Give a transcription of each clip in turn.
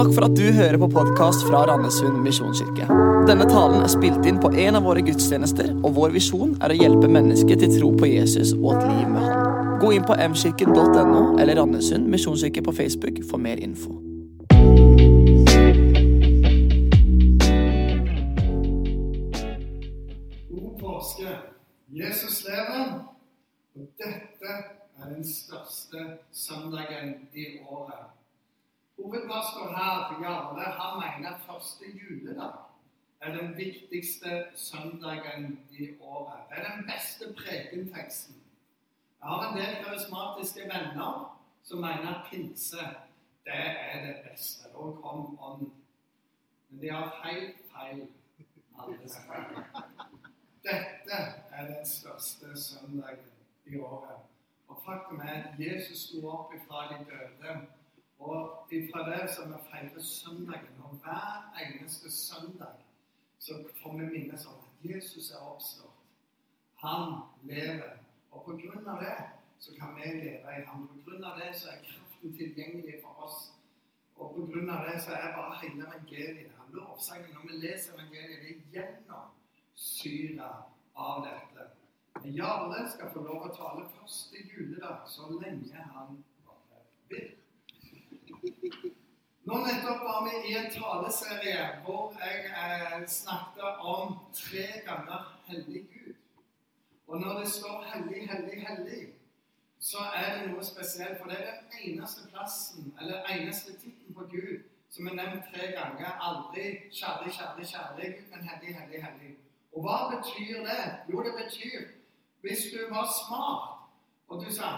Takk for at du hører på podkast fra Randesund misjonskirke. Denne talen er spilt inn på en av våre gudstjenester, og vår visjon er å hjelpe mennesker til tro på Jesus og et liv med Han. Gå inn på mkirken.no eller Randesund misjonskirke på Facebook for mer info. God påske. Jesus lever, og dette er den største søndagen i året. Hovedpastor her, Jarle, han mener første juledag er den viktigste søndagen i året. Det er den beste prekenteksten. Jeg har en del karismatiske venner som mener pinse det er det beste. Da kom ånden. Men de har helt feil. Dette er den største søndagen i året. Og faktum er at Jesus sto opp ifra de døde. Og ifra det som vi feirer søndagen, og hver eneste søndag så får vi minnes om at Jesus er oppstått. Han lever. Og på grunn av det så kan vi leve i ham. På grunn av det så er kraften tilgjengelig for oss. Og på grunn av det så er bare hele evangeliet, lovsangen, når vi leser evangeliet, det er gjennomsyra av dette. Men Jarle skal få lov å tale første juledag så lenge han vil. Nå nettopp var vi i en taleserie hvor jeg eh, snakket om tre ganger hellig Gud. Og når det står 'hellig, hellig, hellig', så er det noe spesielt. For det er den eneste plassen, eller eneste tittelen på Gud som er nevnt tre ganger. Aldri 'kjærlig, kjærlig, kjærlig men 'hellig, hellig, hellig'. Og hva betyr det? Jo, det betyr hvis du var smart, og du sa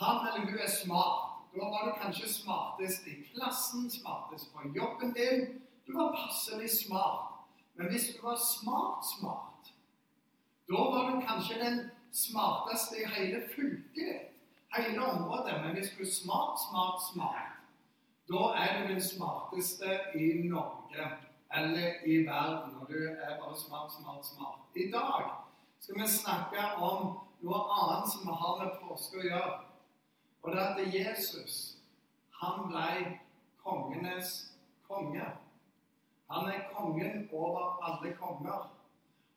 'han eller hun er smart', da var du kanskje smartest i klassen, smartest på jobben din. Du var passelig smart. Men hvis du var smart-smart, da var du kanskje den smarteste i hele fylket, hele området. Men hvis du er smart, smart, smart, da er du den smarteste i Norge eller i verden. Og du er bare smart, smart, smart. I dag skal vi snakke om noe annet som vi har med påske å gjøre. Og det at Jesus, han ble kongenes konge. Han er kongen over alle konger.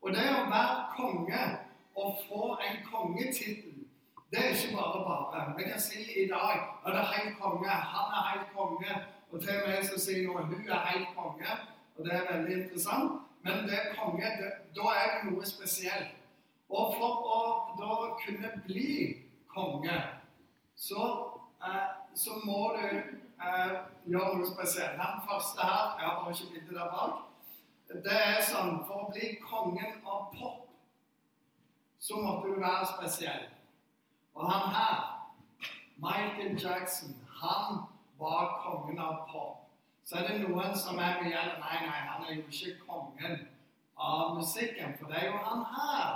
Og det å være konge og få en kongetittel, det er ikke bare bare. Vi kan si i dag at det er helt konge, han er helt konge, og til og med så sier noen hun er helt konge. Og det er veldig interessant. Men det konge, det, da er det noe spesielt. Og for å da kunne bli konge så, eh, så må du eh, gjøre noe spesielt. Den første her Jeg har ikke bildet der bak. Det er sånn For å bli kongen av pop, så måtte du være spesiell. Og han her, Michael Jackson, han var kongen av pop. Så er det noen som er mye Nei, nei, han er jo ikke kongen av musikken, for det er jo han her.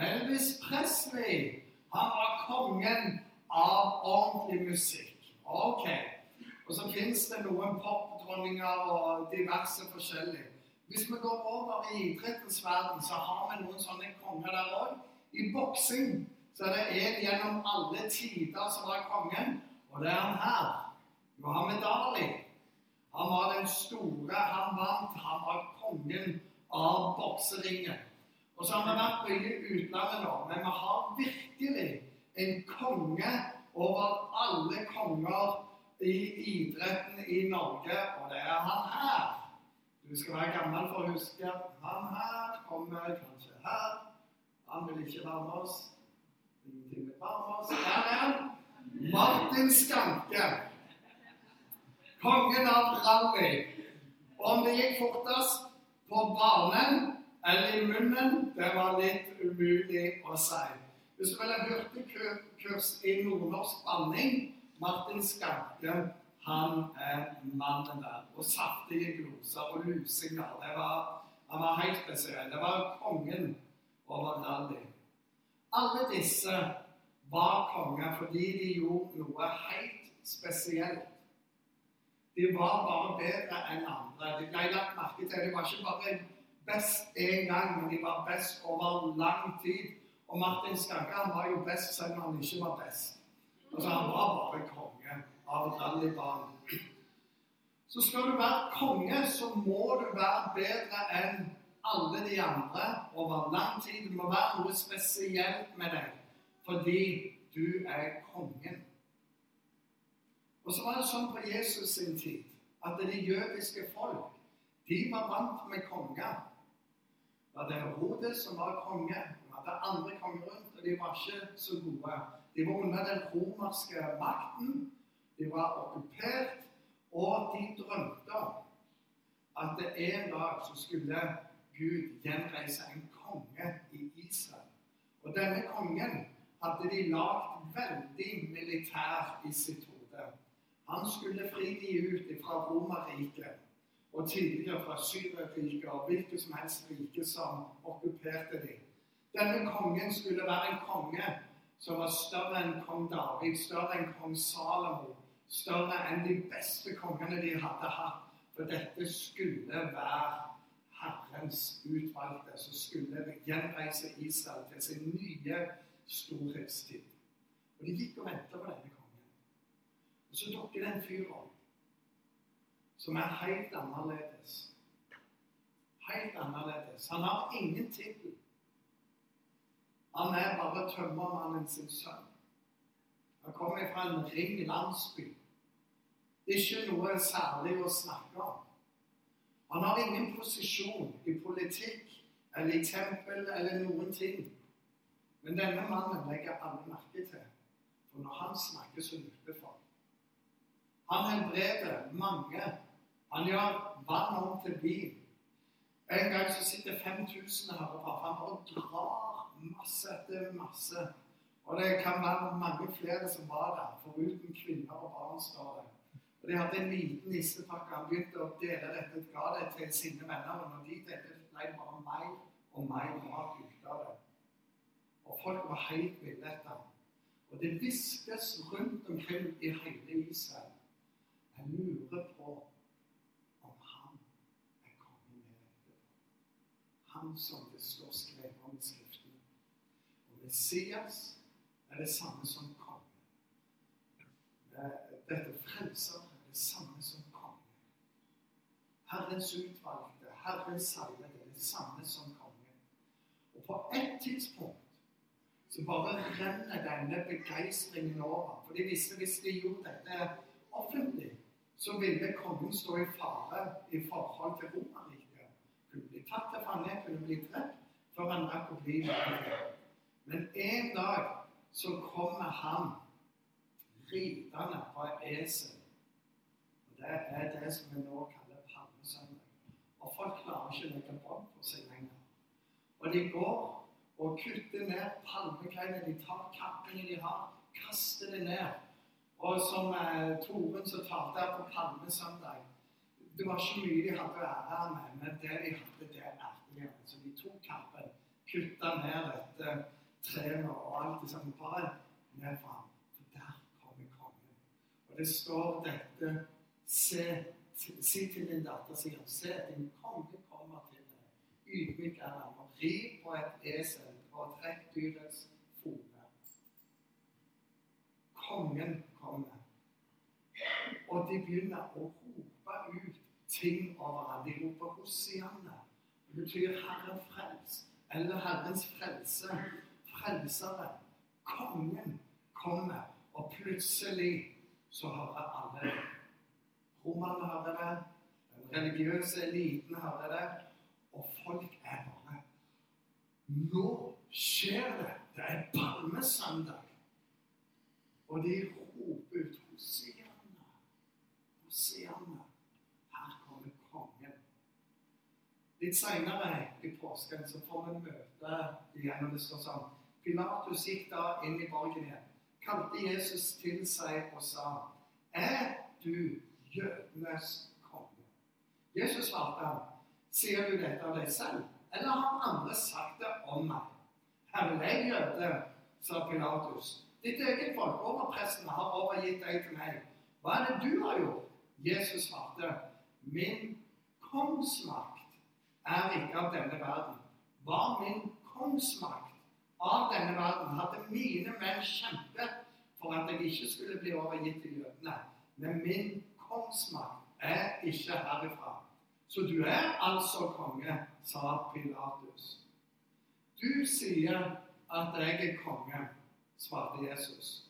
Elvis Presley. Han var kongen av ordentlig musikk. Ok. Og så fins det noen popdronninger og diverse forskjellige. Hvis vi går over i idrettens verden, så har vi noen sånne konger der òg. I boksing så er det en gjennom alle tider som var kongen, og det er han her. Mohammed Ali. Han var den store. Han vant. Han var kongen av bokseringen. Og så har vi vært mye i utlandet nå, men vi har virkelig en konge over alle konger i idretten i Norge, og det er han her. Du skal være gammel for å huske han her kommer kanskje her. Han vil ikke være med oss. Ingenting vil være med oss. Der er han. Martin Skanke. Kongen av rally. Om det gikk fortest på banen eller i munnen, det var litt umulig å si. Hvis du vil hørt kurs i nordnorsk banning, Martin Skanke han er mannen der. Og saftige gloser og lusinger. Det var, han var helt spesiell. Det var kongen over rally. Alle disse var konger fordi de gjorde noe helt spesielt. De var bare bedre enn andre. De ble lagt merke til. De var ikke bare best én gang, men de var best over lang tid. Og Martin Skanke han var jo best selv om han ikke var best. Altså, han var bare konge av rallybanen. Så skal du være konge, så må du være bedre enn alle de andre over lang tid. Det må være noe spesielt med deg fordi du er kongen. Og så var det sånn på Jesus sin tid at det jødiske folk de var vant med konger. Det var Herodes som var konge. De hadde andre konger rundt, og de var ikke så gode. De var under den romerske makten. De var okkupert, og de drømte om at en dag så skulle Gud gjenreise en konge i Israel. Og denne kongen hadde de lagd veldig militær i sitt hode. Han skulle fri de ut fra Romerriket og tidligere fra Syrieriket og hvilket som helst rike som okkuperte dem. Denne kongen skulle være en konge som var større enn kong David, større enn kong Salomo, større enn de beste kongene de hadde hatt. For dette skulle være Herrens utvalgte, som skulle gjenreise Israel til sin nye storhetstid. Og de gikk og venta på denne kongen. Og så dukker det en fyr opp som er helt annerledes. Helt annerledes. Han har ingen tittel. Han er bare tømmermannen sin sønn. Han kommer fra en ring landsby. Ikke noe særlig å snakke om. Han har ingen posisjon i politikk eller i tempel eller noen ting. Men denne mannen legger alle merke til, for når han snakker, så lytter folk. Han helbreder mange. Han gjør vann om til vin. En gang så sitter 5000 her og han og drar masse etter masse. Og det kan være mange flere som var der, foruten kvinner og barn. står det. Og De hadde en liten nissepakke. Han begynte å dele dette, ga det til sine venner. Og når de delte, ble det bare meg og meg mat ut av det. Og folk var helt ville etter ham. Og det hviskes rundt omkring i hele Israel. Jeg lurer på om han er kongen med dette. Han som det står skrevet om i Skriftene. Og Messias er det samme som konge. Dette frelser er det samme som konge. Herrens utvalgte, Herrens salvede, er det samme som konge. Og på ett tidspunkt så bare renner denne begeistringen over. For de visste hvis de gjorde dette offentlig, så ville kongen stå i fare i forhold til Romerriket. Kunne bli tatt til fange, kunne bli drept før han rakk å bli verden. Men en dag så kommer han ridende på esel. Og Det er det som vi nå kaller palmesøndag. Og folk klarer ikke å legge bånd på seg lenger. Og de går og kutter ned palmekleiene. De tar kappene de har, kaster det ned. Og som eh, Toren som talte her på palmesøndag Det var ikke mye de hadde å ære med, men det de hadde, det ærte de. Så de tok kappen, kutta ned dette treet og alt det samme. Bare ned fram. For der kommer kongen. Og det står dette Se, si til din datter, sier han, se, din konge kommer til deg. Ydmyk er han, og ri på et esel og trekk dyrets fone. Kongen kommer. Og de begynner å rope ut ting over ham. De roper Hosianna. Det betyr 'Herren frels', eller 'Herrens frelse'. Frelseren. Kongen kommer, og plutselig så hører alle. Romerne hører det, den religiøse eliten hører det, og folk er bare Nå skjer det. Det er palmesøndag. Og de roper ut Hosianna, Hosianna. Her kommer kongen. Litt seinere i påsken så får vi møte igjen, og det står sånn Pilatus gikk da inn i borgen igjen, kalte Jesus til seg og sa, Er du jødenes konge? Jesus svarte ham, Sier du dette av deg selv, eller har andre sagt det om meg? Herre, jeg jøde, sa Pilatus. Ditt eget folk, overpresten, har overgitt deg til meg. Hva er det du har gjort? Jesus svarte, Min kongsmakt er ikke av denne verden. Var min kongsmakt av denne verden, hadde mine menn kjempet for at jeg ikke skulle bli overgitt til jødene. Men min kongsmakt er ikke herifra. Så du er altså konge, sa Pilatus. Du sier at jeg er konge, svarte Jesus.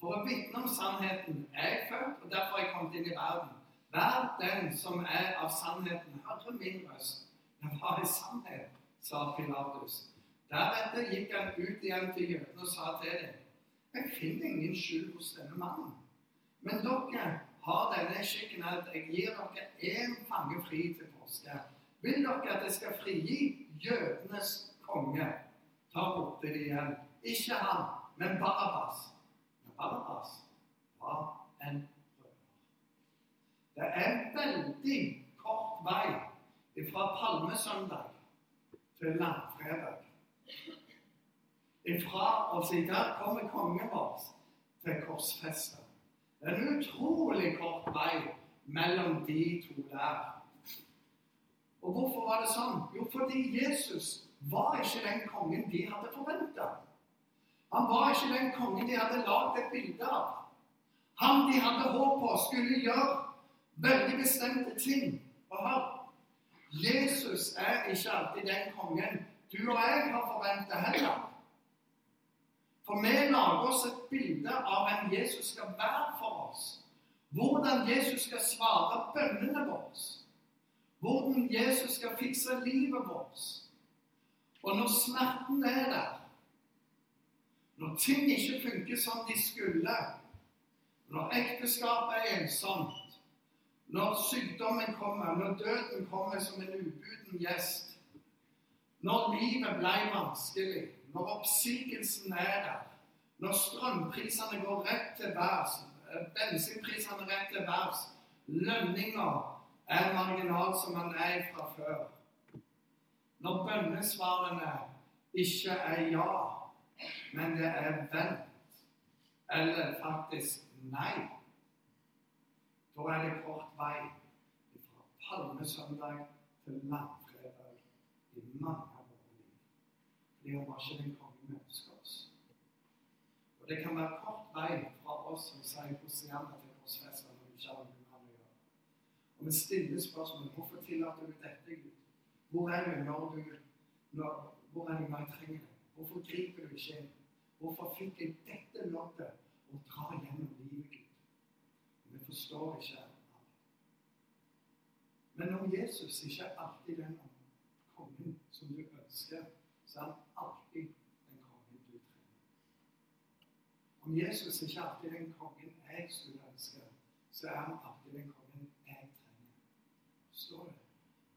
For å vitne om sannheten er jeg født, og derfor er jeg kommet inn i verden. Vær den som er av sannheten, hører min røst. Men hva er sannhet? sa Pilatus. Deretter gikk han ut igjen til jødene og sa til dem, jeg finner ingen skyld hos denne mannen. Men dere har denne skikken at jeg gir dere én fange fri til påske. Vil dere at jeg skal frigi jødenes konge? Ta borte det igjen. Ikke han, men Barabbas. Men Barabbas var en røver. Det er veldig kort vei fra palmesøndag til langfredag. Ifra oss. I der kommer kongen vår til korsfestet. Det er en utrolig kort vei mellom de to der. Og hvorfor var det sånn? Jo, fordi Jesus var ikke den kongen de hadde forventa. Han var ikke den kongen de hadde lagd et bilde av. Han de hadde håp på, skulle gjøre veldig bestemte ting. Og hør, Jesus er ikke alltid den kongen du og jeg har forventa heller. For vi lager oss et bilde av hvem Jesus skal være for oss. Hvordan Jesus skal svare bønnene våre. Hvordan Jesus skal fikse livet vårt. Og når smerten er der, når ting ikke funker som de skulle, når ekteskapet er ensomt, når sykdommen kommer, når døden kommer som en ubuden gjest, når livet ble vanskelig, når oppsigelsen er der, når strømprisene går rett til værs, eh, bensinprisene rett til værs, lønninger er marginalt som man er fra før. Når bønnesvarene ikke er ja, men det er vent, eller faktisk nei, da er det kort vei fra palmesøndag til langfredag i mange han var ikke den kongen ønsker oss. Og Det kan være kort vei fra oss som sier Hosianna til korsfesta når har noe med å gjøre. Og vi stiller spørsmålet hvorfor tillater du dette, Gud? Hvor er du når du når, Hvor er du når jeg trenger det? Hvorfor griper du ikke inn? Hvorfor fikk jeg dette loddet å dra gjennom livet, Gud? Vi forstår ikke alt. Men om Jesus ikke er alltid den kongen som du ønsker, så er han alltid den kongen du trenger. Om Jesus ikke alltid den kongen jeg skulle ønske, så er han alltid den kongen jeg trenger. Forstår du?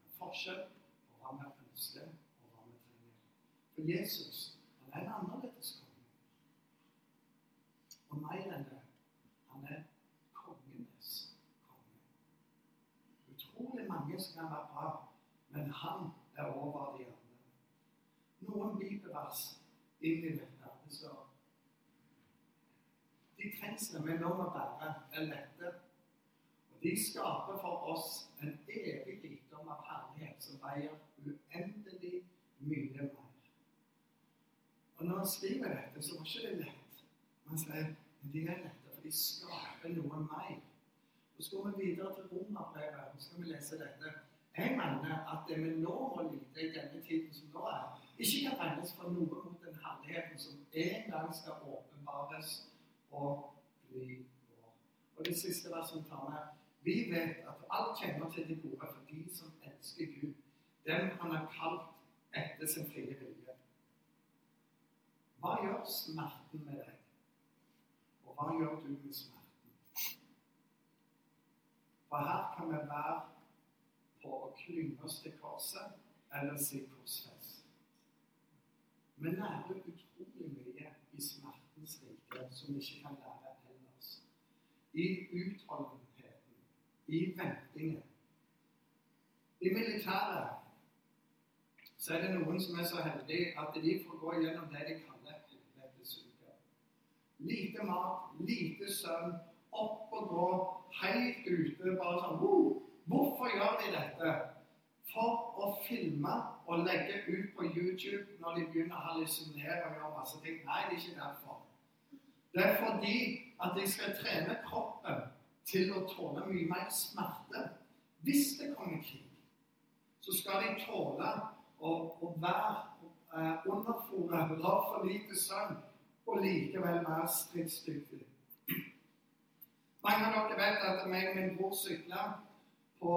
En forskjell på hva vi ønsker, og hva vi trenger. For Jesus han er en annerledes konge. Og mer enn det han er kongenes konge. Utrolig mange som kan være bra, men han er over de andre noen bibelvers inn i dette. Så. De trengslene vi nå må bære, er lette. Og de skaper for oss en evig rikdom av herlighet som veier uendelig mye mer. Og når han skriver dette, så var ikke det lett. Man sier de er lette, for de skaper noe mer. Så går vi videre til Romerbrevet, og så skal vi lese dette. Jeg mener at det vi nå må lide i denne tiden som nå er, ikke kan regnes for noe mot den herligheten som en gang skal åpenbares og bli vår. Og det siste verset tar med Vi vet at alt kjenner til det gode for de som elsker Gud, dem han har kalt etter sin frie vilje. Hva gjør smerten med deg? Og hva gjør du med smerten? For her kan vi være på å klynge oss til korset eller si korsfest. Vi lærer utrolig mye i smertens rike som vi ikke kan lære ellers. I utholdenheten, i ventingen. I militæret så er det noen som er så heldige at de får gå gjennom det de kaller helvetesuka. Lite mat, lite søvn, opp og gå, helt ute. Bare sånn Hvorfor gjør de dette? For å filme og legge ut på YouTube når de begynner å hallusinere og gjøre masse ting. Nei, det er ikke derfor. Det er fordi at de skal trene kroppen til å tåle mye mer smerte. Hvis det kommer krig, så skal de tåle å, å være eh, underfòret, ha for lite søvn og likevel være stridsdyktig. Mange av dere vet at meg og min bror sykla på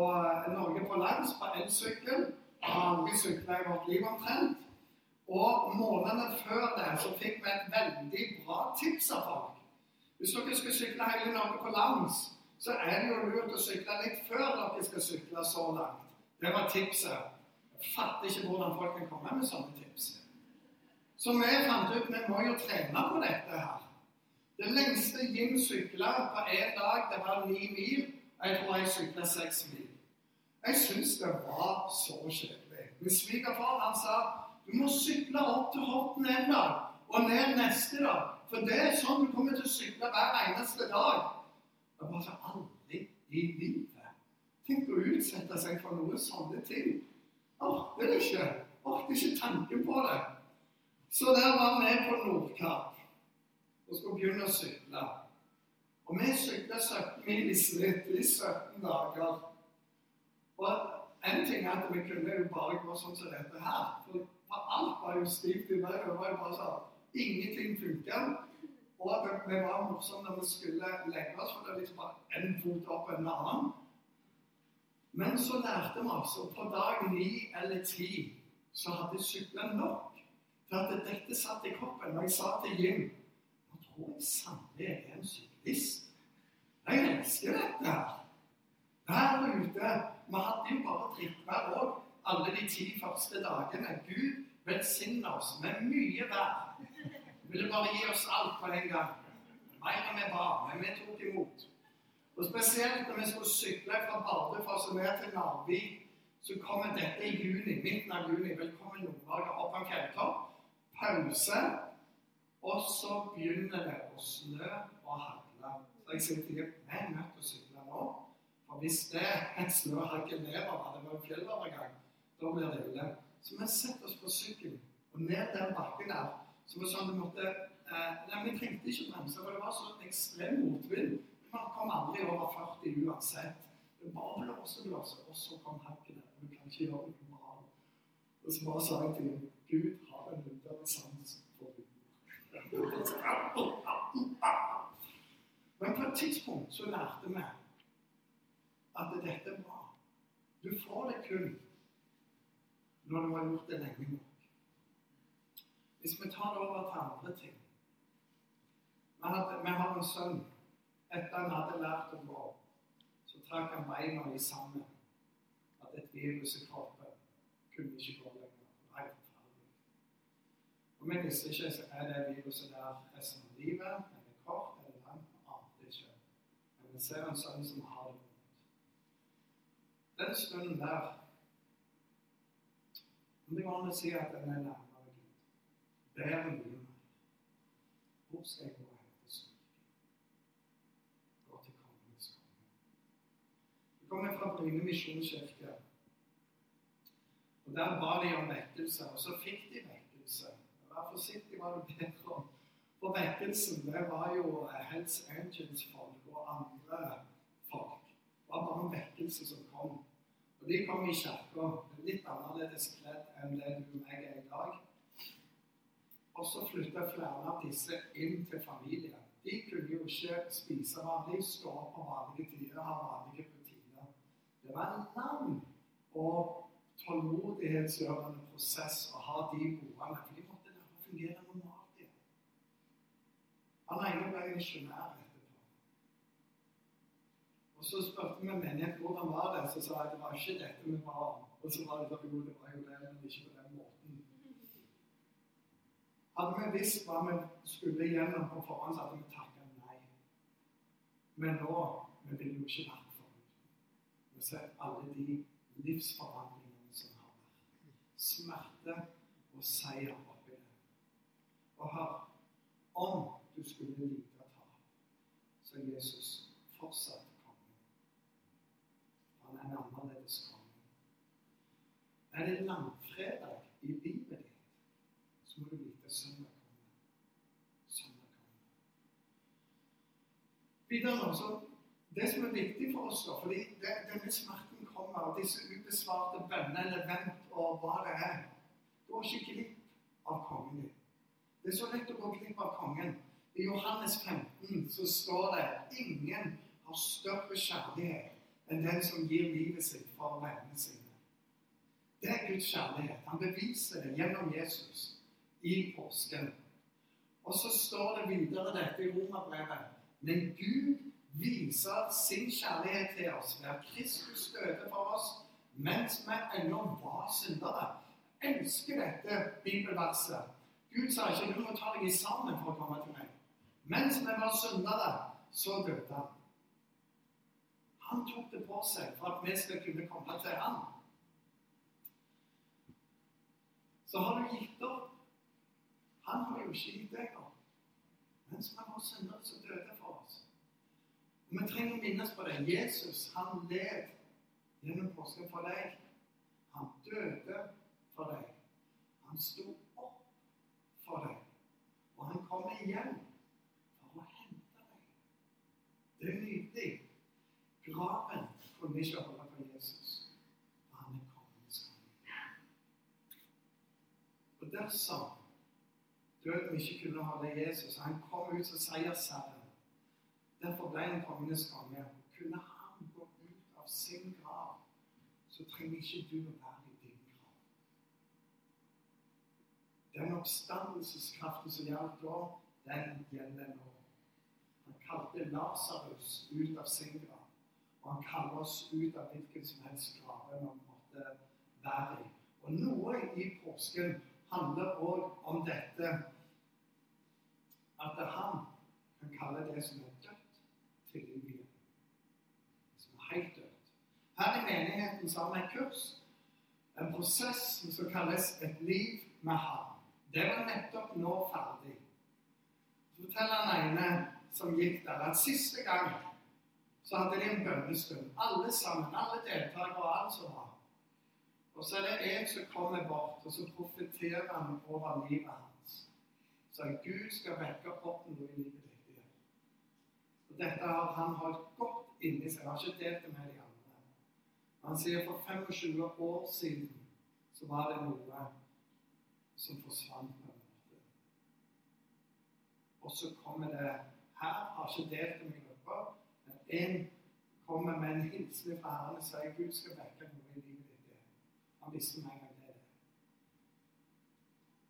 Norge på lands på elsykkel. Har aldri sykla i vårt liv omtrent. Og månedene før det så fikk vi et veldig bra tips av folk. Hvis dere skal sykle hele Norge på lands, så er det jo lurt å sykle litt før dere skal sykle så langt. Det var tipset. Jeg fatter ikke hvordan folk kan komme med sånne tips. Så vi fant ut vi må jo trene på dette her. Det lengste Jim sykla på én dag, det var ni mil. Jeg tror jeg sykla seks mil. Jeg syns det var så kjedelig. Min svigerfar han sa du må sykle opp til Horten en dag og ned neste dag. For det er sånn du kommer til å sykle hver eneste dag. Det var så aldri i livet. Tenk å utsette seg for noe sånne ting. Orker det ikke. Orker ikke tanken på det. Så der var vi på Nordkapp og skulle begynne å sykle. Og vi sykla 17 mil i snitt i 17 dager. Og en ting er at vi kunne jo bare gå sånn som dette her. For alt var jo stivt i meg. Det var jo bare sånn Ingenting funka. Og det, det var morsomt når vi skulle legge oss, for det var liksom bare én fot opp en annen. Men så lærte vi altså på dag ni eller ti så hadde sykla nok til at dette satt i kroppen. Og jeg sa til Jim Nå tror jeg sannelig er en syklist. Jeg elsker dette. Der ute Vi hadde jo bare drikkvær òg alle de ti første dagene. Gud velsigne oss med mye vær. Ville bare gi oss alt på en gang. Mer enn vi ba, men vi tok imot. Og Spesielt når vi skulle sykle fra Bardufoss og ned til Narvik, så kommer dette i juni, midten av juni. Velkommen Nord-Norge opp på en fjelltopp. Pause. Og så begynner det å snø og hagle. Så jeg sier til vi er nødt til å sykle nå. For hvis det snø og hagl nedover, var en fjellovergang, da blir det ille. Så vi setter oss på sykkelen og ned den bakken der. Så var sånn vi måtte eh, Nei, vi trengte ikke bremse, for det var så ekstrem motvind. Man kom aldri over 40 uansett. Det bare blåste blåste, og så kom hakkene. Du kan ikke gjøre noe bra. Og så bare sa jeg til Gud har en underlig sans for humor. Men på et tidspunkt så lærte vi at dette er bra. Du får det kun når du har gjort det lenge nok. Hvis vi tar det over til andre ting Vi, hadde, vi har en sønn. Etter han hadde lært å gå, så trakk han beina i sammen. At et virus i kroppen kunne ikke gå lenger. Nei, forferdelig. Og vi visste ikke er det viruset der resten av livet, er det kort, er det langt, ante ikke. Men ser en sønn som har det vondt. Den stunden der om det går an å si at den er nærmere Gud. Bedre mye mer. Hvor skal jeg gå hen til styrke? Gå til kongens konge. Vi kommer fra Bryne misjonskirke. Og Der ba de om vekkelse, og så fikk de vekkelse. Vær forsiktig hva du ber om. For vekkelsen, det var jo Hells Angels-folk og andre folk. Det var bare en vekkelse som kom. Og de kom i kirka litt annerledes kledd enn det du og jeg er i dag. Og så flytta flere av disse inn til familien. De kunne jo ikke spise vanlig, stå på vanlige tider, ha vanlige rutiner. Det var en lang og tålmodighetsgjørende prosess å ha de. For de måtte lære å fungere normalt. Han ene ble misjonær så spurte vi menigheten hvordan var det så sa jeg det var ikke dette vi ba om. Og så var det sånn jo, det var jo det, men ikke på den måten. Hadde vi visst hva vi skulle gjennom på forhånd, så hadde vi takka nei. Men nå vi vil jo ikke være foruten. Vi ser alle de livsforvandlingene som har vært. Smerte og seier oppi det. Og hør, om du skulle like å ta. så Jesus fortsatt han er en annerledes konge. Er det langfredag i livet ditt, så må du vite søndag kommer. Søndag kommer. Videre også, Det som er viktig for oss, da, fordi det, denne smerten kommer, og disse ubesvarte bønner eller vent og hva det er Gå ikke glipp av kongen din. Det er så lett å gå glipp av kongen. I Johannes 15 så står det ingen har større kjærlighet enn den som gir livet sitt for vennene sine. Det er Guds kjærlighet. Han beviser det gjennom Jesus i påsken. Og så står det videre dette i romerbrevet. Men Gud viser sin kjærlighet til oss ved at Kristus døde for oss mens vi ennå var syndere elsker dette bibelverset. Gud sa ikke du må ta deg sammen for å komme til meg. Mens vi var syndere, så døde han. Han tok det på seg for at vi skal kunne komme til ham. Så har du gitt opp. Han har jo ikke gitt deg opp. Mens vi var syndere, så døde for oss. Og Vi trenger å minnes på det. Jesus han led gjennom påsken for deg. Han døde for deg. Han sto opp for deg. Og han kommer igjen for å hente deg. Det er nydelig. Graven kunne ikke holde på Jesus. Han er kongens konge. Og dersom døden ikke kunne holde Jesus, han kom ut som seiersherre Derfor ble han kongenes konge. Kunne han gå ut av sin grav, så trenger ikke du å være i din grav. Den oppstandelseskraften som gjaldt da, den gjelder nå. Han kalte Lasarus ut av sin grav. Og han kaller oss ut av hvilken som helst grav man måtte være i. Og noe i påsken handler òg om dette at han kan kalle det som er dødt, til liv igjen. Som er helt dødt. Her i menigheten så har vi et kurs, en prosess som kalles et liv med ham. Det var nettopp nå ferdig. Så forteller han ene som gikk der, at siste gang så hadde de en bønnestund. Alle sammen, alle deltakere og alt som var. Og så er det en som kommer bort, og så profeterer han over livet hans. Så Gud skal vekke opp noe i livet ditt igjen. Og dette har han holdt godt inni seg. Han har ikke delt det med de andre. Han sier for 25 år siden så var det noe som forsvant. Og så kommer det Her har ikke delt dem i grupper, men én kommer med en hilsen fra Herren og sier Gud skal vekke noe i livet ditt. Han visste med en det.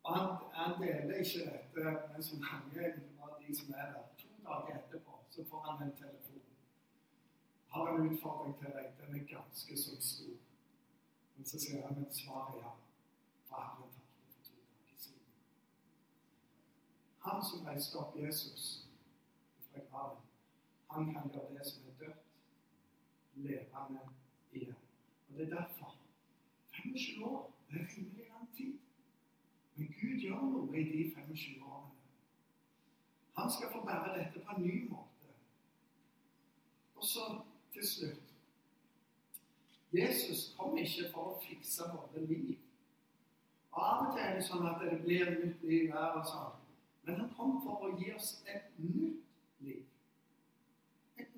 Og han, han deler ikke dette men så mange av de som er der. To dager etterpå så får han en telefon. Har en utfordring til deg. Den er ganske så stor. Men så sier han et svar ja. Fra Herren Han som reiste opp Jesus fra graven, han kan gjøre det som er dødt, levende igjen. Og Det er derfor 25 år det er rimelig lang tid. Men Gud gjør noe i de 25 årene. Han skal få bære dette på en ny måte. Og så til slutt Jesus kom ikke for å fikse våre liv. Av og til er det sånn at det blir nytt liv her og sånn. Men han kom for å gi oss et nytt.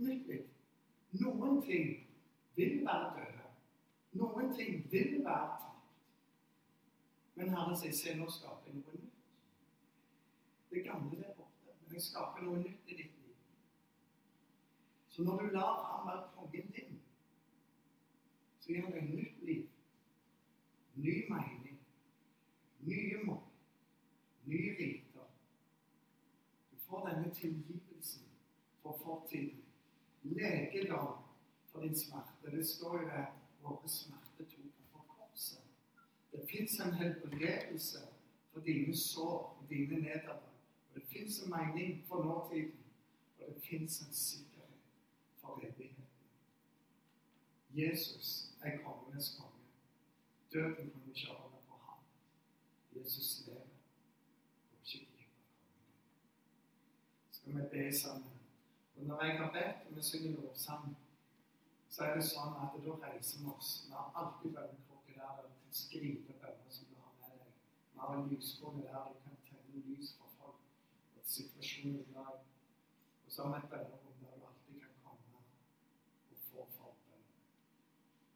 Et nytt liv. Noen ting vil være døde. Noen ting vil være tapt. Men Herren sier se, nå skaper noe nytt. Det gamle er borte, men jeg skaper noe nytt i ditt liv. Så når du lar ham være kongen din, så gir han deg nytt liv. Ny mening. Nye mål. Ny Du får denne tilgivelsen for fortiden. Legedom for din smerte. Det står jo der våre smerte tok på korset. Det fins en helbredelse for dine sår og dine nederlag. Og det fins en mening for nåtiden, og det fins en sikkerhet for evigheten. Jesus er kongenes konge. Døden kunne ikke holde på ham. Jesus lever. skal vi be sammen. Og når jeg har bedt, og vi synger lovsang, så er det sånn at da reiser vi oss. Vi har alltid bønnekrukke der du kan skrive bønner som du har med deg. Vi har en lyskone der du kan tenne lys for folk og situasjonen i dag. Og så har vi et bønnerom der du alltid kan komme og få forbønn.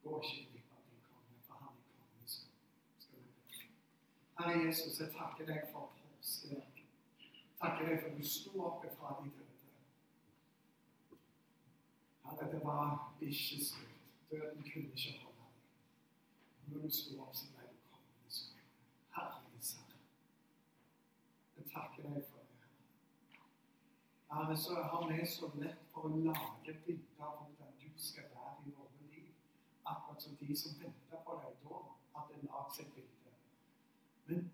Gå ikke glipp av din konge, for han er kongens konge. Skal vi. Herre Jesus, jeg takker deg for påskeverket. Takker deg for at du sto opp fra de Herre, det var ikke slutt. Døden kunne ikke holde ham. Når du sto opp, så ble du kongens konge. Herres herre. Jeg takker deg for det. Herre, så har vi så lett for å lage bilder av hvordan du skal være i våre liv. Akkurat som de som venter på deg da, hadde lagd seg bilde. Men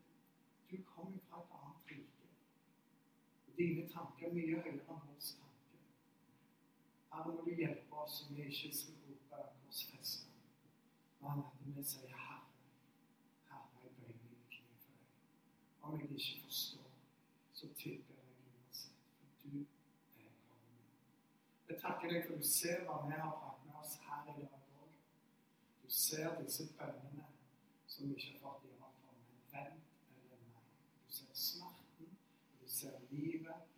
du kommer fra et annet rike. Dine tanker er mye høyere enn våre tanke. Herre, må du hjelpe oss så vi ikke skal rope korsfesta, men at vi sier Herre, Herre, jeg bøyer mine kne for deg. Om jeg ikke forstår, så tilber jeg uansett, for du er kongen. Jeg takker deg for du ser hva vi har brakt med oss her i dag òg. Du ser disse bønnene som vi ikke har fått gjennom for, en vent eller nei. Du ser smerten, du ser livet,